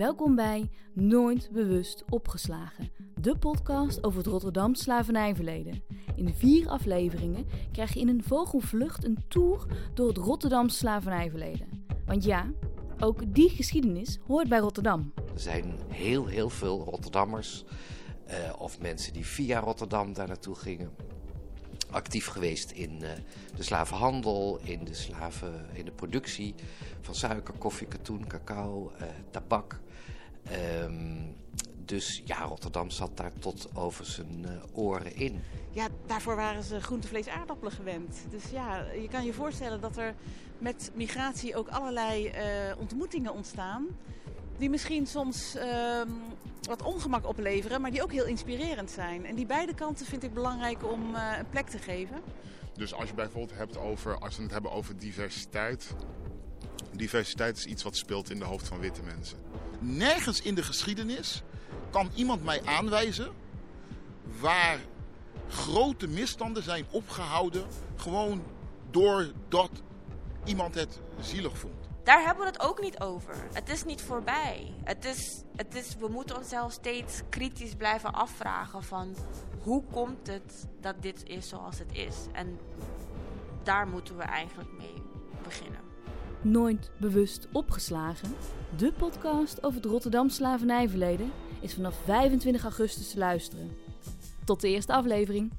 Welkom bij Nooit Bewust Opgeslagen, de podcast over het Rotterdam slavernijverleden. In vier afleveringen krijg je in een vogelvlucht een tour door het Rotterdam slavernijverleden. Want ja, ook die geschiedenis hoort bij Rotterdam. Er zijn heel, heel veel Rotterdammers eh, of mensen die via Rotterdam daar naartoe gingen. Actief geweest in eh, de slavenhandel, in de, slaven, in de productie van suiker, koffie, katoen, cacao, eh, tabak. Ehm, dus ja, Rotterdam zat daar tot over zijn eh, oren in. Ja, daarvoor waren ze groente, vlees, aardappelen gewend. Dus ja, je kan je voorstellen dat er met migratie ook allerlei ontmoetingen ontstaan. Die misschien soms ehm, wat ongemak opleveren, maar die ook heel inspirerend zijn. En die beide kanten vind ik belangrijk om eh, een plek te geven. Dus als je bijvoorbeeld hebt over, als we het hebben over diversiteit. Diversiteit is iets wat speelt in de hoofd van witte mensen. Nergens in de geschiedenis kan iemand mij aanwijzen waar grote misstanden zijn opgehouden gewoon doordat iemand het zielig vond. Daar hebben we het ook niet over. Het is niet voorbij. Het is, het is, we moeten onszelf steeds kritisch blijven afvragen van hoe komt het dat dit is zoals het is. En daar moeten we eigenlijk mee beginnen. Nooit Bewust Opgeslagen, de podcast over het Rotterdam slavernijverleden, is vanaf 25 augustus te luisteren. Tot de eerste aflevering.